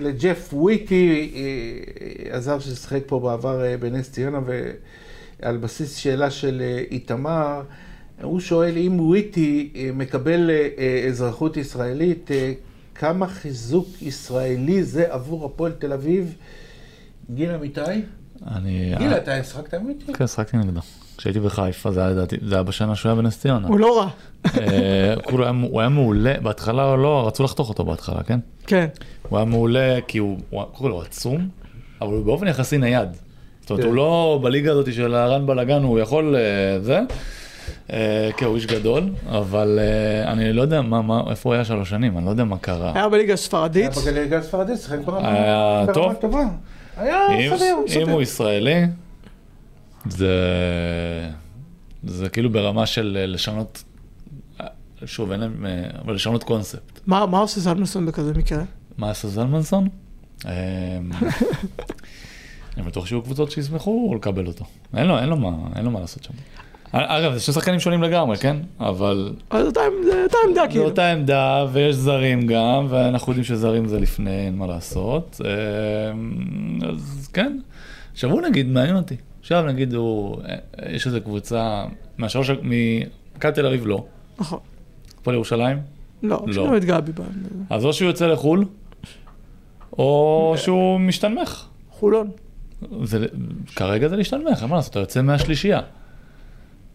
לג'ף וויטי, אה, הזר ששיחק פה בעבר אה, בנס ציונה, ועל בסיס שאלה של אה, איתמר, הוא שואל אם וויטי מקבל אזרחות ישראלית, כמה חיזוק ישראלי זה עבור הפועל תל אביב? גיל אמיתי? אני... גיל, אתה שחקת עם וויטי? כן, שחקתי נגדו. כשהייתי בחיפה, זה היה לדעתי, זה היה בשנה שהוא היה בנס ציונה. הוא לא רע. אה, היה- הוא היה מעולה, בהתחלה לא, רצו לחתוך אותו בהתחלה, כן? כן. הוא היה מעולה כי הוא, כל הוא עצום, אבל הוא באופן יחסי נייד. זאת אומרת, כן. הוא לא בליגה הזאת של הרן בלאגן, הוא יכול אה, זה. אה, כן, הוא איש גדול, אבל אני לא יודע מה, מה, איפה הוא היה שלוש שנים, אני לא יודע מה קרה. היה בליגה היה הספרדית. בליגה הספרדית, שיחק ברמה היה ברמה טוב? טובה. היה אם, סביר, אם סביר. הוא ישראלי, זה, זה כאילו ברמה של אה, לשנות, אה, שוב, אין להם, אה, אבל לשנות קונספט. מה מה עושה זלמנסון בכזה מקרה? מה עשה זלמנסון? אני בטוח שיהיו קבוצות שישמחו לקבל אותו. אין לו, אין לו מה, אין לו מה לעשות שם. אגב, זה שני שחקנים שונים לגמרי, כן? אבל זו אותה עמדה- עמדה זו כאילו. אותה עמדה, ויש זרים גם, ואנחנו יודעים שזרים זה לפני, אין מה לעשות. אז כן. עכשיו הוא נגיד, מעניין אותי. עכשיו נגיד הוא, אה, יש איזו קבוצה, מהשלוש, ממכבי תל אביב לא. נכון. הפועל ירושלים? לא, לא. יש לנו את גבי. אז או שהוא יוצא לחו"ל, או שהוא משתנמך. חולון. זה, כרגע זה להשתנמך, מה לעשות, אתה יוצא מהשלישייה.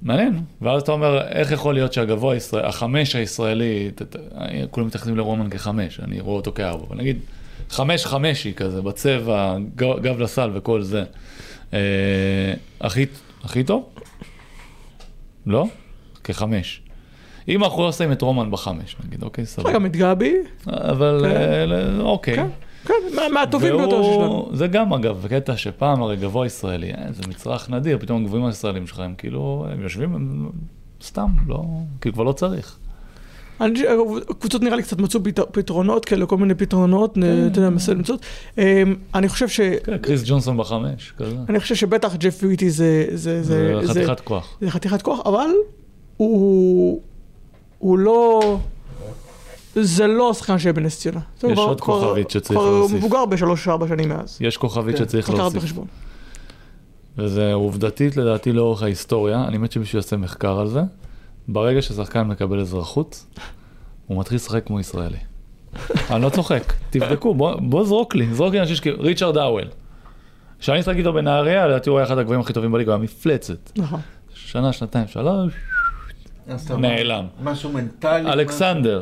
מעניין, ואז אתה אומר, איך יכול להיות שהגבוה הישראל, החמש הישראלי, ת, ת, כולם מתייחסים לרומן כחמש, אני רואה אותו כארבע, אבל נגיד חמש חמשי כזה, בצבע, גב, גב לסל וכל זה. הכי, הכי טוב? לא? כחמש. אם אנחנו לא שמים את רומן בחמש, נגיד, אוקיי, סבבה. גם את גבי. אבל, כן. אה, אוקיי. כן, כן, מה- מהטובים ביותר והוא- שלנו. זה גם אגב, קטע שפעם הרי גבוה ישראלי, אה, זה מצרך נדיר, פתאום הגבוהים הישראלים שלך הם כאילו, הם יושבים, הם סתם, לא, כאילו כבר לא צריך. קבוצות נראה לי קצת מצאו פת- פתרונות כאלה, כל מיני פתרונות, נ- אתה יודע, מנסה למצוא. אמ, אני חושב ש... כן, קריס ג'ונסון בחמש, כזה. אני חושב שבטח ג'ף ויטי זה... זה- זה זה- חתיכת כוח. זה חתיכת כוח, אבל הוא... הוא לא... זה לא השחקן שיהיה בנס ציונה. יש עוד כוכבית שצריך להוסיף. מבוגר בשלוש-ארבע שנים מאז. יש כוכבית כן, שצריך להוסיף. וזה עובדתית לדעתי לאורך ההיסטוריה, אני מת שמישהו יעשה מחקר על זה. ברגע ששחקן מקבל אזרחות, הוא מתחיל לשחק כמו ישראלי. אני לא צוחק, תבדקו, בוא, בוא זרוק לי, זרוק לי אנשים שכאילו, ריצ'רד האוול. כשאני שחק איתו בנהריה, לדעתי הוא היה אחד הגבוהים הכי טובים בליגה, הוא היה מפלצת. נכון. שנה, שנתיים, שלוש, נעלם. משהו מנטלי. אלכסנדר,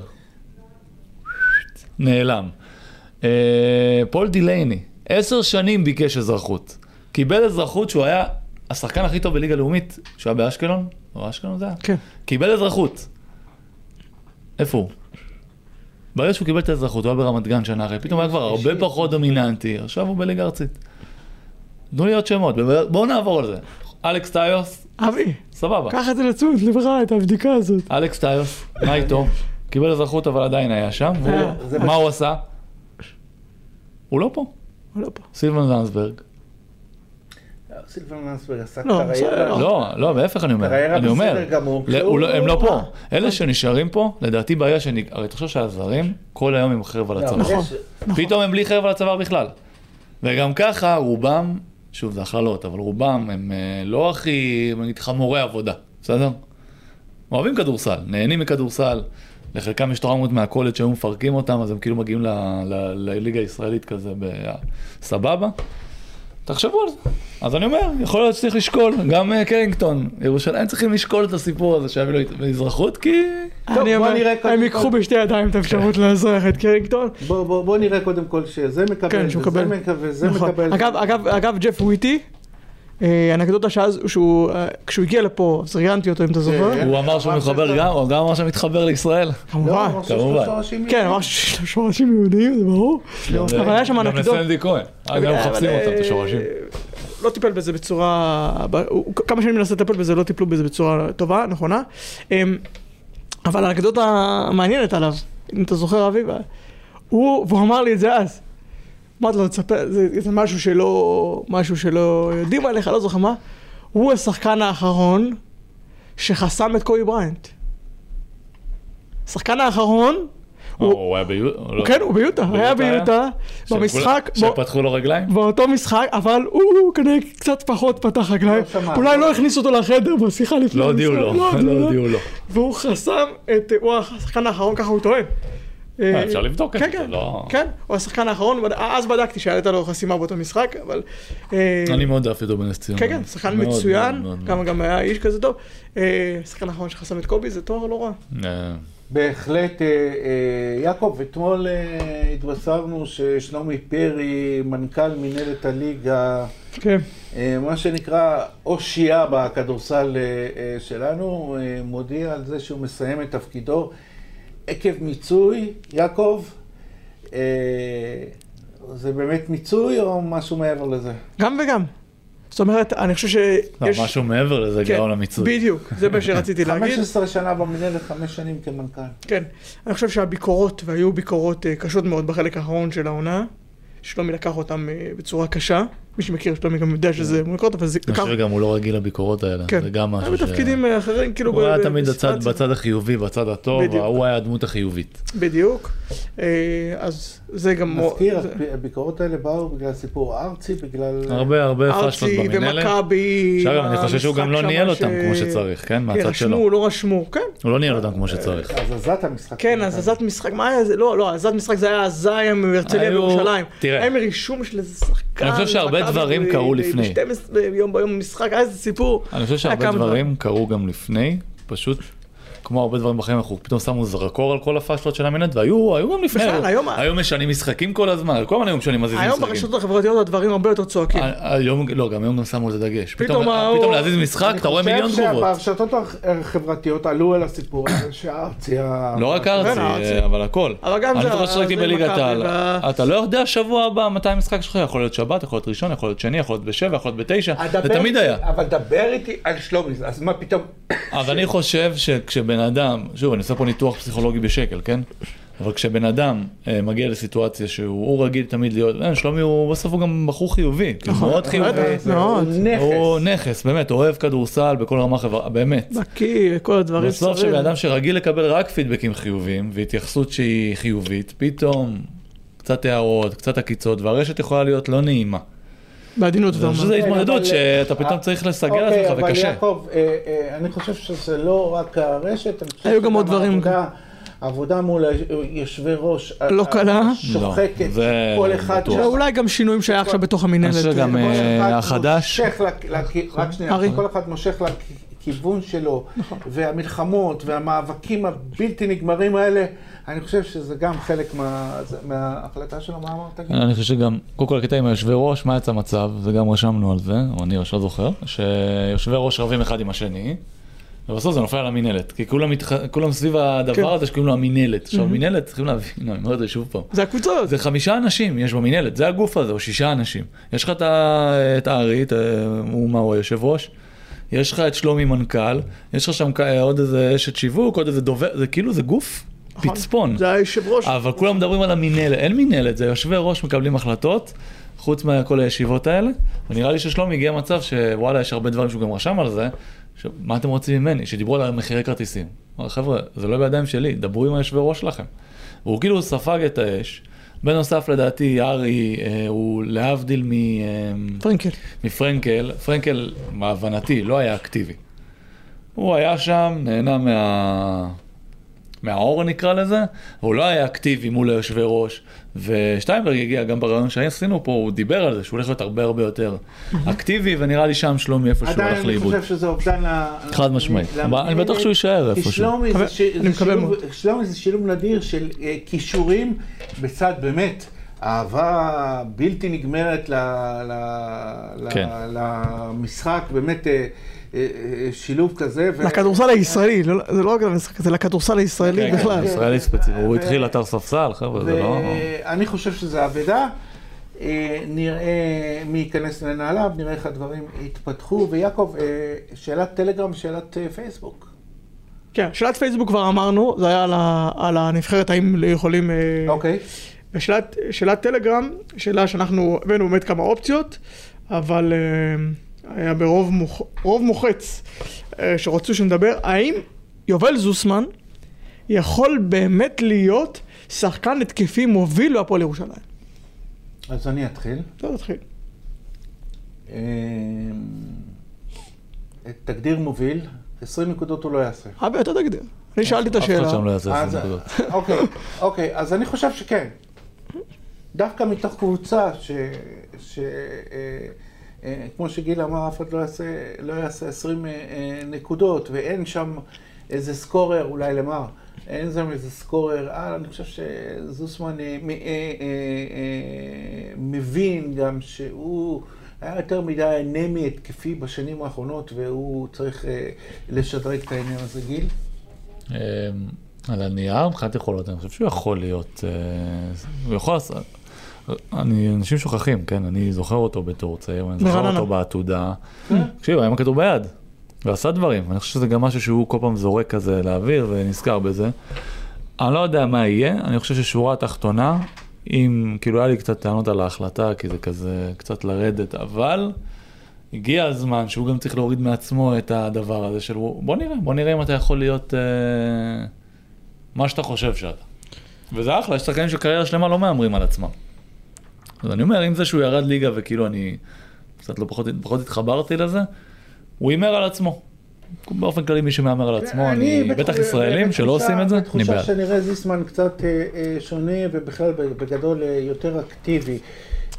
נעלם. אה, פול דילייני, עשר שנים ביקש אזרחות. קיבל אזרחות שהוא היה השחקן הכי טוב בליגה לאומית, שהוא היה באשקלון, או אשקלון זה היה? כן. קיבל אזרחות. איפה הוא? ברגע שהוא קיבל את האזרחות, הוא היה ברמת גן שנה אחרי, פתאום היה כבר הרבה פחות דומיננטי, עכשיו הוא בליגה ארצית. תנו לי עוד שמות, בואו נעבור על זה. אלכס טיוס, אבי, סבבה. קח את זה לתשומת לבך, את הבדיקה הזאת. אלכס טיוס, מה איתו? קיבל אזרחות אבל עדיין היה שם, אה, מה הוא עשה? הוא לא פה. הוא לא פה. סילבן זנסברג. סילבן לנסברג עשה לא, קריירה. לא, לא, להפך אני אומר. קריירה אני אומר, בסדר גמור, ל- כשהוא- הוא לא- הם לא פה. אלה שנשארים פה, לדעתי בעיה שאני... הרי תחשוב שהזרים, כל היום עם חרב על לא, הצוואר. נכון. יש- פתאום הם בלי חרב על הצוואר בכלל. וגם ככה, רובם, שוב, זה הכללות, אבל רובם הם אה, לא הכי, נגיד, חמורי עבודה, בסדר? אוהבים כדורסל, נהנים מכדורסל. לחלקם יש טראומות מהקולג' שהיו מפרקים אותם, אז הם כאילו מגיעים ל- ל- לליגה הישראלית כזה בסבבה. תחשבו על זה. אז אני אומר, יכול להיות שצריך לשקול, גם אה, קרינגטון, ירושלים צריכים לשקול את הסיפור הזה שיביא לו אזרחות, כי... אני אומר, הם כל. ייקחו בשתי ידיים את האפשרות לאזרח את קרינגטון. בוא, בוא, בוא נראה קודם כל שזה מקבל, כן, וזה מקבל. וזה נכון. מקבל. אגב, אגב, אגב, ג'ף וויטי, אנקדוטה שאז, שהוא, אה, כשהוא הגיע לפה, אז ראיינתי אותו אם אתה זוכר. כן. הוא אמר שהוא מתחבר שזה- גם, הוא גם אמר שהוא מתחבר לישראל. לא, כמובן. כמובן. שורשים כן. אמר שיש לו שורשים יהודיים, זה ברור. אבל היה שם גם אנקדוט. לסנדי כהן. אז הם אבל, מחפשים אותם, את אה, השורשים. לא טיפל בזה בצורה, כמה שנים מנסה לטפל בזה, לא טיפלו בזה בצורה טובה, נכונה. אמ, אבל האנקדוטה מעניינת עליו, אם אתה זוכר אביב, הוא, והוא אמר לי את זה אז. אמרתי לו, תספר, זה, זה משהו שלא, משהו שלא יודעים עליך, לא זוכר מה. הוא השחקן האחרון שחסם את קובי בריינט. השחקן האחרון, אה, הוא- הוא היה ביוטה? הוא, כן, הוא ביוטה, היה ביוטה, במשחק, בו- שפתחו לו רגליים? באותו משחק, אבל הוא הוא כנראה קצת פחות פתח רגליים, לא. אולי לא הכניס אותו לחדר בשיחה לפני לא הודיעו לו, המשחק, לא הודיעו לו. והוא חסם את, הוא השחקן האחרון, ככה הוא טוען. אה, אפשר לבדוק את כן, זה, כן, לא- כן, הוא השחקן האחרון, אז בדקתי שהייתה לו חסימה באותו משחק, אבל... אה, אני מאוד אהבתי אותו בנס ציונה. כן, כן, שחקן מצוין, גם גם היה איש כזה טוב. אה, השחקן האחרון שחסם את קובי זה תואר לא רע. אה, בהחלט, אה, אה, יעקב, אתמול אה, התבשרנו ששלומי פרי, מנכ"ל מנהלת הליגה, כן. אה, מה שנקרא אושייה בכדורסל אה, אה, שלנו, אה, מודיע על זה שהוא מסיים את תפקידו עקב מיצוי. יעקב, אה, זה באמת מיצוי או משהו מעבר לזה? גם וגם. זאת אומרת, אני חושב שיש... לא, משהו מעבר לזה, כן, גאון למיצוי. בדיוק, זה מה שרציתי להגיד. 15 שנה במנהלת, חמש שנים כמנכ"ל. כן, אני חושב שהביקורות, והיו ביקורות אה, קשות מאוד בחלק האחרון של העונה, שלומי לקח אותם אה, בצורה קשה. מי שמכיר את שלומי גם יודע שזה אמור לקרות, אבל זה אני. חושב גם הוא לא רגיל לביקורות האלה, כן, זה גם משהו ש... בתפקידים אה, אחרים, כאילו... הוא היה תמיד. בצד החיובי, בצד הטוב. הוא היה הדמות החיובית. בדיוק. אה, אז זה גם... נזכיר, זה- הביקורות האלה באו בגלל סיפור ארצי, בגלל... הרבה הרבה פשלות ארצי במינהלת. ומכבי. עכשיו אני חושב שהוא גם לא ניהל אותם כמו שצריך, כן? כן, מהצד רשמו, שלו. לא רשמו, כן. הוא לא ניהל אותם כמו שצריך. הזזת המשחק. כן, הזזת משחק, מה היה זה? לא, לא, הזזת משחק זה היה הזיה מהרצליה בירושלים. תראה. היה מרישום של איזה שחקן. אני חושב שהרבה דברים קרו לפני. ב-12 ביום ביום משחק, היה איזה סיפור. אני חושב שהרבה דברים קרו גם לפני, פשוט כמו הרבה דברים בחיים אנחנו פתאום שמו זרקור על כל הפאשלות של המינט והיו היו גם לפני, בכלל, היום- היו משנים משחקים כל הזמן, כל הזמן היו משנים מזיזים היום משחקים. ברשתות החברתיות הדברים הרבה יותר צועקים. היום, לא, גם היום גם שמו על זה דגש. פתאום פתאום פתאום להזיז משחק, אתה רואה מיליון אני תגובות. חושב שברשתות החברתיות עלו על הסיפור הזה שארצי... ה- לא רק כן, ארצי, הארצי. אבל הכל. אבל גם אני זה- זוכר ששחקתי בליגת העל. אתה לא יודע שבוע הבא מתי המשחק שלך, יכול להיות שבת, יכול להיות ראשון, יכול להיות שני, יכול להיות בשבע, יכול להיות בתשע, זה תמיד איתי- היה. אבל דבר איתי על שלומי, אז מה פתאום... אבל אני חושב שכשבן אדם, שוב, אני עושה פה ניתוח פסיכולוגי בשקל, כן? אבל כשבן אדם אה, מגיע לסיטואציה שהוא הוא רגיל תמיד להיות, אה, שלומי הוא בסוף הוא גם בחור חיובי, [LAUGHS] כאילו, מאוד חיובי. מאוד. הוא נכס. הוא נכס, באמת, אוהב כדורסל בכל רמה חברה, באמת. בקיא, כל הדברים בסוף. שבן אדם שרגיל לקבל רק פידבקים חיוביים והתייחסות שהיא חיובית, פתאום קצת הערות, קצת עקיצות, והרשת יכולה להיות לא נעימה. בעדינות אתה אני חושב אומר. שזו התמודדות אבל- שאתה פתאום צריך לסגל אוקיי, לעצמך אבל וקשה. יעקב, אה, אה, אני חושב שזה לא רק הרשת, אני חושב היו גם עוד שגם דברים. העבודה- עבודה מול יושבי ראש. לא קלה. שוחקת, לא, זה כל אחד בטוח. שם. אולי גם שינויים שהיה עכשיו בתוך אני המינהלת. חושב גם, אה, כל אה, אחד החדש. רק שנייה. כל אחד מושך לכיוון שלו, והמלחמות והמאבקים הבלתי נגמרים האלה, אני חושב שזה גם חלק מה- זה- מההחלטה שלו, מה אמרת? אני חושב שגם, קודם כל הקטע עם היושבי ראש, מה יצא מצב, וגם רשמנו על זה, או אני לא זוכר, שיושבי ראש רבים אחד עם השני, ובסוף זה נופל על המינהלת, כי כולם, מתח... כולם סביב כן. הדבר הזה שקוראים לו המינהלת. עכשיו מינהלת, צריכים להבין, אני אומר את זה שוב פעם, זה הקבוצות. זה חמישה אנשים יש במינהלת, זה הגוף הזה, או שישה אנשים. יש לך את הארי, את ה- הוא מה הוא היושב ראש, יש לך את שלומי מנכ"ל, יש לך שם עוד איזה אשת שיווק, עוד איזה דובר, זה כאילו זה גוף נכון. פצפון. זה היושב ראש. אבל כולם מדברים על המינהלת, אין מינהלת, זה יושבי ראש מקבלים החלטות, חוץ מכל הישיבות האלה. ונראה לי ששלומי הגיע מצב שוואלה, יש הרבה דברים שהוא גם רשם על זה, שמה אתם רוצים ממני? שדיברו על מחירי כרטיסים. חבר'ה, זה לא בידיים שלי, דברו עם היושבי ראש שלכם. והוא כאילו ספג את האש. בנוסף, לדעתי, ארי אה, הוא להבדיל מ... אה, פרנקל. מפרנקל, פרנקל, בהבנתי, לא היה אקטיבי. הוא היה שם, נהנה מה... מהאור נקרא לזה, הוא לא היה אקטיבי מול היושבי ראש, ושטיינברג הגיע גם ברעיון שעשינו פה, הוא דיבר על זה שהוא הולך להיות הרבה הרבה יותר אקטיבי, ונראה לי שם שלומי איפה שהוא עדיין הולך אני לאיבוד. חושב שזה אובדן ל... חד משמעית. אני בטוח שהוא יישאר איפשהו. שלומי זה אני שילוב- נדיר של אה, כישורים בצד באמת. אהבה בלתי נגמרת ל- ל- ל- כן. למשחק, באמת אה, שילוב כזה. לכדורסל הישראלי, לא- זה לא רק למשחק, זה לכדורסל הישראלי כן, בכלל. כן, ישראלי ספציפי, הוא התחיל אתר ספסל, חבר'ה, זה לא... ואני חושב שזה אבדה. אה, נראה מי ייכנס לנעליו, נראה איך הדברים יתפתחו. ויעקב, אה, שאלת טלגרם, שאלת אה, פייסבוק. כן, שאלת פייסבוק כבר אמרנו, זה היה על ה- על הנבחרת, האם יכולים... אה, אוקיי. ושאלת שאלת טלגרם, שאלה שאנחנו הבאנו באמת כמה אופציות, אבל אה, היה ברוב מוח, רוב מוחץ אה, שרצו שנדבר, האם יובל זוסמן יכול באמת להיות שחקן התקפי מוביל בהפועל ירושלים? אז אני אתחיל. לא תתחיל. אה, תגדיר מוביל, 20 נקודות הוא לא יעשה. אבי, אתה תגדיר. אני שאלתי את אף אחד השאלה. שם לא יעשה אז- 20 נקודות. אוקיי, אוקיי, אז אני חושב שכן. דווקא מתוך קבוצה ש... אה, אה, כמו שגיל אמר, אף אחד לא יעשה, לא יעשה 20 אה, אה, נקודות, ואין שם איזה סקורר, אולי למר, אין שם איזה סקורר על, אני חושב שזוסמן אה, אה, אה, אה, מבין גם שהוא היה יותר מדי אנמי התקפי בשנים האחרונות, והוא צריך אה, לשדרג את העניין הזה, גיל. על הנייר, מבחינת יכולות, אני חושב שהוא יכול להיות, אה, הוא יכול אני, אנשים שוכחים, כן, אני זוכר אותו בתור צעיר, אני זוכר. אותו בעתודה. תקשיב, הוא היה עם הכדור ביד, ועשה דברים, אני חושב שזה גם משהו שהוא כל פעם זורק כזה לאוויר ונזכר בזה. אני לא יודע מה יהיה, אני חושב ששורה התחתונה, אם, כאילו היה לי קצת טענות על ההחלטה, כי זה כזה קצת לרדת, אבל הגיע הזמן שהוא גם צריך להוריד מעצמו את הדבר הזה של בוא נראה, בוא נראה אם אתה יכול להיות אה, מה שאתה חושב שאתה. וזה אחלה, יש שחקנים של קריירה שלמה לא מהמרים על עצמם. אז אני אומר, אם זה שהוא ירד ליגה וכאילו אני קצת לא פחות, פחות התחברתי לזה, הוא הימר על עצמו. באופן כללי מי שמהמר על עצמו, אני, בתחוש- בטח ישראלים שלא בתחושה- עושים את זה, אני בתחושה בעד. שנראה זיסמן קצת אה, אה, שונה ובכלל בגדול אה, יותר אקטיבי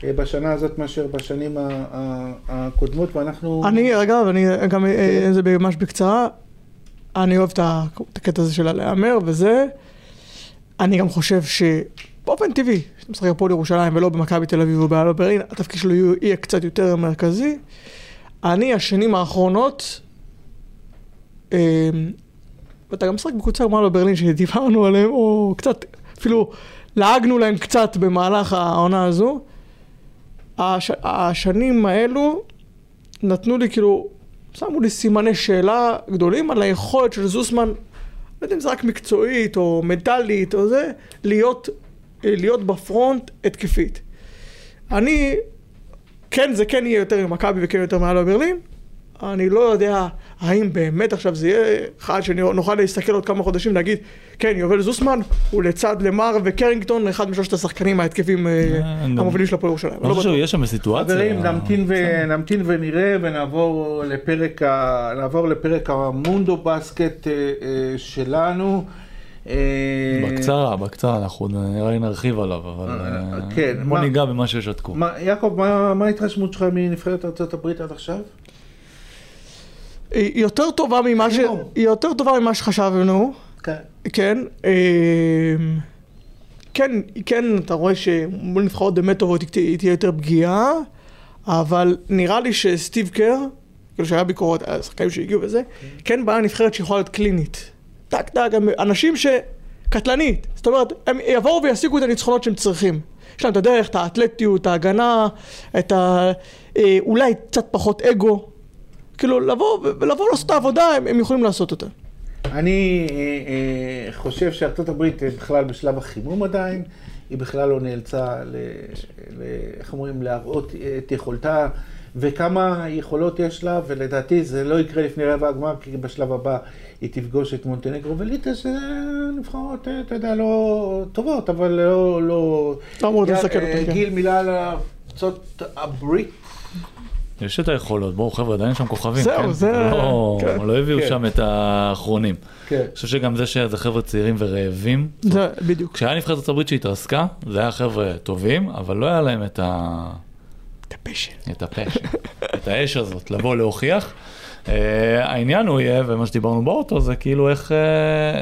בשנה הזאת מאשר בשנים הקודמות, ואנחנו... אני, אגב, אני גם, זה ממש בקצרה, אני אוהב את הקטע הזה של הלהמר וזה. אני גם חושב שבאופן טבעי, שאתה משחק הפועל ירושלים ולא במכבי תל אביב או באלו ברלין, התפקיד שלו יהיה- קצת יותר מרכזי. אני, השנים האחרונות, אה, ואתה גם משחק בקבוצה כמו אלו ברלין שדיברנו עליהם, או קצת, אפילו לעגנו להם קצת במהלך העונה הזו. הש, השנים האלו נתנו לי כאילו, שמו לי סימני שאלה גדולים על היכולת של זוסמן, לא יודע אם זה רק מקצועית או מנטלית או זה, להיות, להיות בפרונט התקפית. אני, כן, זה כן יהיה יותר ממכבי וכן יותר מעל ברלין. אני לא יודע האם באמת עכשיו זה יהיה אחד שנוכל להסתכל עוד כמה חודשים ולהגיד, כן, יובל זוסמן הוא לצד למר וקרינגטון, אחד משלושת השחקנים ההתקפים אה, אה, המובילים של הפועל ירושלים. לא חושב. שיש שם סיטואציה. חברים, נמתין, ונראה ונעבור לפרק, ה... נעבור לפרק המונדו בסקט אה, אה, שלנו. אה, בקצרה, בקצרה, אנחנו נראה לי נרחיב עליו, אבל אה, אה, כן, בוא מה- ניגע במה ששתקו. מה, יעקב, מה, מה ההתרשמות שלך מנבחרת ארצות הברית עד עכשיו? היא יותר טובה ממה ש... היא יותר טובה ממה שחשבנו, כן. כן. אה, כן, כן, אתה רואה שמול נבחרות באמת טובות היא תה- היא תהיה יותר פגיעה, אבל נראה לי שסטיב קר, כאילו שהיה ביקורות, היה שחקנים שהגיעו וזה, כן באה נבחרת שיכולה להיות קלינית. טק טק, הם אנשים. קטלנית. זאת אומרת, הם יבואו וישיגו את הניצחונות שהם צריכים. יש להם את הדרך, את האתלטיות, ההגנה, את ה... אה, אולי קצת פחות אגו. כאילו, לבוא ולבוא לעשות את העבודה, הם, הם יכולים לעשות אותה. אני אה, אה, חושב שארצות הברית אה, בכלל בשלב החימום עדיין, היא בכלל לא נאלצה, איך אומרים, להראות את יכולתה וכמה יכולות יש לה, ולדעתי זה לא יקרה לפני רבע הגמר, כי בשלב הבא היא תפגוש את מונטנגרו וליטא, שזה נבחרות, אה, אתה יודע, לא טובות, אבל לא... לא... לא אמור לסכן אה, אותם, כן. גיל, מילה על ארצות הברית. יש את היכולות, בואו חבר'ה, עדיין יש שם כוכבים, זהו, כן? זה- לא, כן. לא הביאו כן. שם את האחרונים. כן. אני חושב שגם זה שזה חבר'ה צעירים ורעבים, זה בדיוק. כשהיה נבחרת ארצות הברית שהתרסקה, זה היה חבר'ה טובים, אבל לא היה להם את ה... את ה passion. את ה passion, את האש הזאת, לבוא להוכיח. אה, העניין הוא יהיה, ומה שדיברנו באוטו, זה כאילו איך, אה,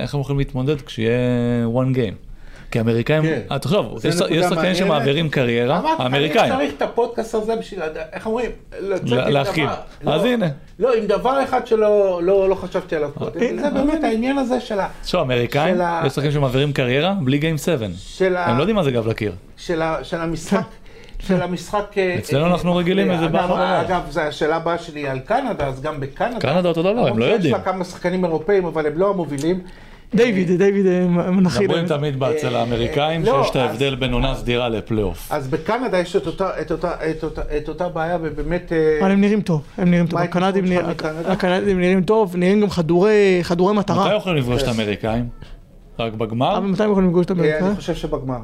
איך הם יכולים להתמודד כשיהיה one game. כי האמריקאים, כן. אה, תחשוב, יש שחקנים. שמעבירים קריירה, אמרתי, האמריקאים, אני צריך את הפודקאסט הזה בשביל, איך אומרים? להחכים. דבר- אז לא, הנה. לא, עם דבר אחד שלא לא, לא חשבתי עליו קודם. הנה, זה באמת הנה. העניין הזה של ה... תחשוב, האמריקאים, יש שחקנים שמעבירים קריירה בלי גיים 7. של ה... הם לא יודעים מה זה גב לקיר. של ה- של המשחק. של המשחק... אה, אצלנו אה, אנחנו רגילים אה, לזה אגב, בעבר רב. אגב, זו השאלה הבאה שלי על קנדה, אז גם בקנדה. קנדה אותו דבר, הם לא יודעים. לה כמה שחקנים אירופאים, אבל הם לא המובילים. דיוויד, דיוויד אה, מנחיל. מדברים תמיד אצל האמריקאים לא, שיש את ההבדל בין עונה סדירה לפלייאוף. אז בקנדה יש את אותה- בעיה, ובאמת... אה, אבל הם נראים טוב, הם נראים טוב. הקנדים נראים- טוב, נראים גם חדורי חדורי מתי מטרה. יכולים לפגוש את האמריקאים? רק בגמר? אבל מתי הם יכולים לפגוש את אה, אמריקה? אני חושב שבגמר.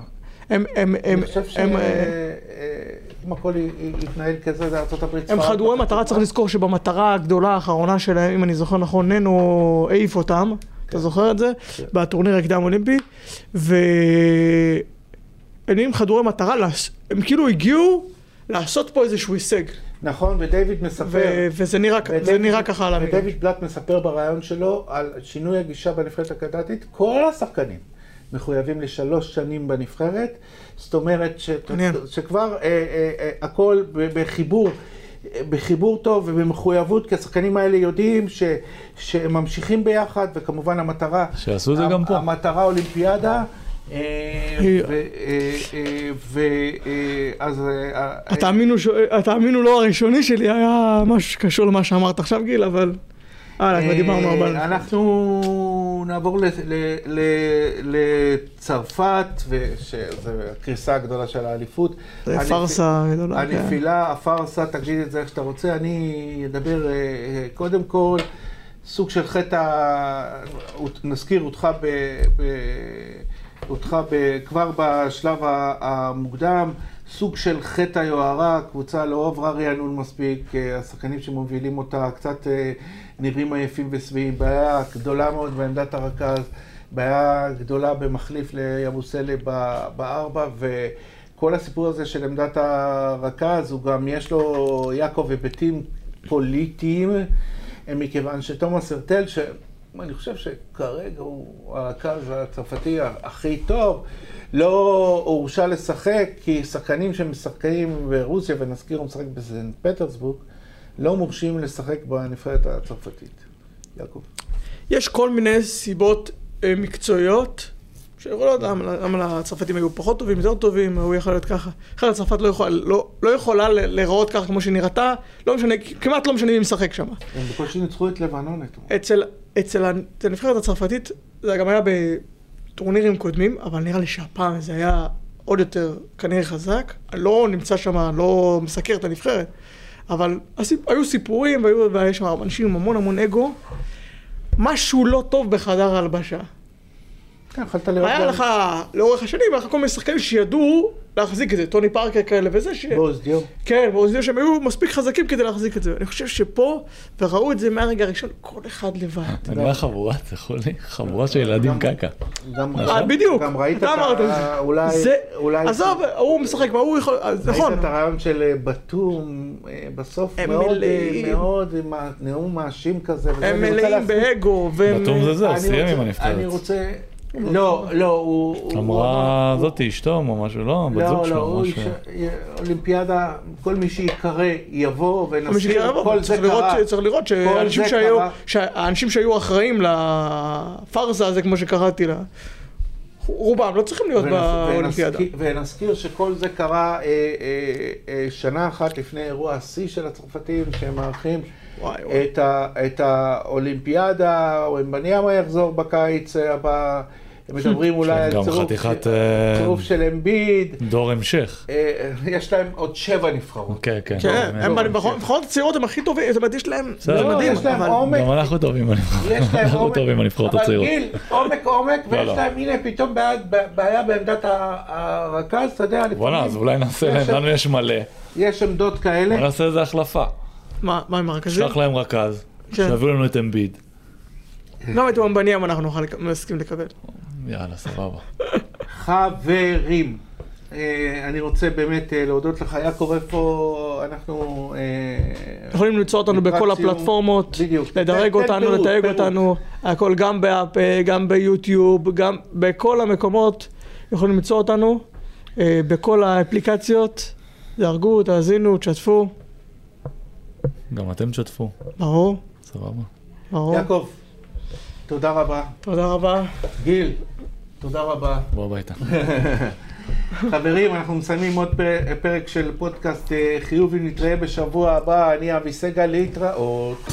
הם, הם, הם, אני חושב הם, אה, שאם הכל יתנהל כזה, זה הברית. הם חדורי מטרה, צריך לזכור שבמטרה הגדולה האחרונה שלהם, אם אני זוכר נכון, ננו העיף אותם, אתה זוכר את זה? בטורניר הקדם אולימפי, והם נהיים חדורי מטרה, הם כאילו הגיעו לעשות פה איזשהו הישג. נכון, ודייוויד מספר... ו- וזה נראה, ודייוויד- זה נראה ככה על המגרש. ודייוויד בלאט מספר בריאיון שלו על שינוי הגישה בנבחרת הקנדית. כל השחקנים מחויבים לשלוש שנים בנבחרת. זאת אומרת ש... שכבר אה, אה, אה, הכל ב- בחיבור. בחיבור טוב ובמחויבות, כי השחקנים האלה יודעים ש, שהם ממשיכים ביחד, וכמובן המטרה... שיעשו את זה גם פה. המטרה אולימפיאדה. אה, היא- ו- אה, אה, ו... אה, אז... אה, התאמינו לא הראשוני שלי היה משהו שקשור למה שאמרת עכשיו גיל, אבל... הלאה, כבר דיברנו הרבה על אה, זה. אנחנו נעבור לצרפת, ושזו הקריסה הגדולה של האליפות. זה הנפ- פארסה גדולה. כן. הנפילה, הפארסה, תגיד את זה איך שאתה רוצה. אני אדבר אה, קודם כל, סוג של חטא, נזכיר אותך ב... ב- אותך ב, כבר בשלב המוקדם, סוג של חטא היוהרה, קבוצה לא עברה רענון מספיק, אה, השחקנים שמובילים אותה קצת אה, נראים עייפים ושבעים, בעיה גדולה מאוד בעמדת הרכז, בעיה גדולה במחליף ליבוסלה בארבע, וכל הסיפור הזה של עמדת הרכז, הוא גם, יש לו יעקב היבטים פוליטיים, אה, מכיוון שתומאס הרטל, ש... אני חושב שכרגע הוא הרכז הצרפתי הכי טוב, לא הורשה לשחק, כי שחקנים שמשחקים ברוסיה, ונזכיר, הוא משחק בסנט פטרסבורג, לא מורשים לשחק בנבחרת הצרפתית. יעקב. יש כל מיני סיבות אה, מקצועיות, שיכולות, למה למה הצרפתים היו פחות טובים, יותר טובים, הוא יכול להיות ככה. אחרת צרפת לא, יכול, לא, לא יכולה להיראות ככה כמו שהיא נראתה, לא משנה, כמעט לא משנה מי משחק שם. הם בקושי ניצחו את לבנון אתמול. אצל, אצל הנבחרת הצרפתית, זה גם היה בטורנירים קודמים, אבל נראה לי שהפעם זה היה עוד יותר כנראה חזק. אני לא נמצא שם, לא מסקר את הנבחרת, אבל הסיפ... היו סיפורים והיו, והיו שם אנשים עם המון המון אגו. משהו לא טוב בחדר ההלבשה. כן, יכולת לראות היה לך לאורך השנים, היה לך כל מיני שחקנים שידעו להחזיק את זה, טוני פארקר כאלה וזה, ש... בעוז דיו. כן, באוזניות שהם היו מספיק חזקים כדי להחזיק את זה. אני חושב שפה, וראו את זה מהרגע הראשון, כל אחד לבד. זה נראה חבורה, זה יכול לי? חבורה של ילדים קקה. אה, בדיוק, אתה את אמרת את. זה. אולי... עזוב, הוא משחק, מה הוא יכול, נכון. ראית את הרעיון של אה, בתום, אה, בסוף מאוד, אה. מאוד עם הנאום מאשים כזה. הם אני מלאים באגו. בתום זה זה, אני סיים עם הנבחרת. אני רוצה... לא, לא, הוא... אמרה אמר- זאתי אשתו או משהו, לא, בת לא, זוג לא, שלו, הוא משהו. איש- אולימפיאדה, כל מי שיקרא יבוא כל מי ונסביר, כל זה צריך לראות, קרה. צריך לראות. שהאנשים שהיו אחראים לפארסה הזה, כמו שקראתי לה, רובם לא צריכים להיות באולימפיאדה. ונזכיר- שכל זה קרה אה, אה, אה, שנה אחת לפני אירוע השיא של הצרפתים, שהם מארחים וואי, וואי. את, ה, את האולימפיאדה, או אם בניאמה יחזור בקיץ הבא, הם מדברים אולי על גם צירוף, חתיכת, אה, צירוף של אמביד, דור המשך. אה, יש להם עוד שבע נבחרות. כן, כן. כן. הם בנבחרות נבחרות הצעירות הם הכי טובים, זאת אומרת, יש להם, בסדר. זה לא, מדהים, יש להם אבל... עומק, גם אנחנו טובים בנבחרות. יש להם אנחנו טובים בנבחרות הצעירות. אבל גיל, עומק עומק, לא, ויש לא. להם, הנה, פתאום בעיה- בעמדת הרכז, אתה יודע, בוא'נה, אז לפעמים אולי נעשה יש- להם, לנו יש מלא. יש עמדות כאלה. נעשה איזה החלפה. מה, מה עם הרכזים? נשלח להם רכז, כן. שיביאו לנו את אמביד. גם את וומבניאם אנחנו נוכל מסכים לקבל. יאללה, סבבה. חברים, אה, אני רוצה באמת אה, להודות לך, יעקב, איפה אנחנו... אה, יכולים למצוא אותנו בכל. הפלטפורמות, בדיוק. לדרג אותנו, לתייג. אותנו, הכל גם באפ, גם ביוטיוב, גם בכל המקומות יכולים למצוא אותנו, בכל האפליקציות, דרגו, תאזינו, תשתפו, גם אתם תשתפו. ברור, סבבה. ברור. יעקב, תודה רבה. תודה רבה. גיל, תודה רבה. בוא הביתה. [LAUGHS] חברים, אנחנו מסיימים עוד פרק של פודקאסט אה, חיובי, נתראה בשבוע הבא, אני אבי סגל, להתראות.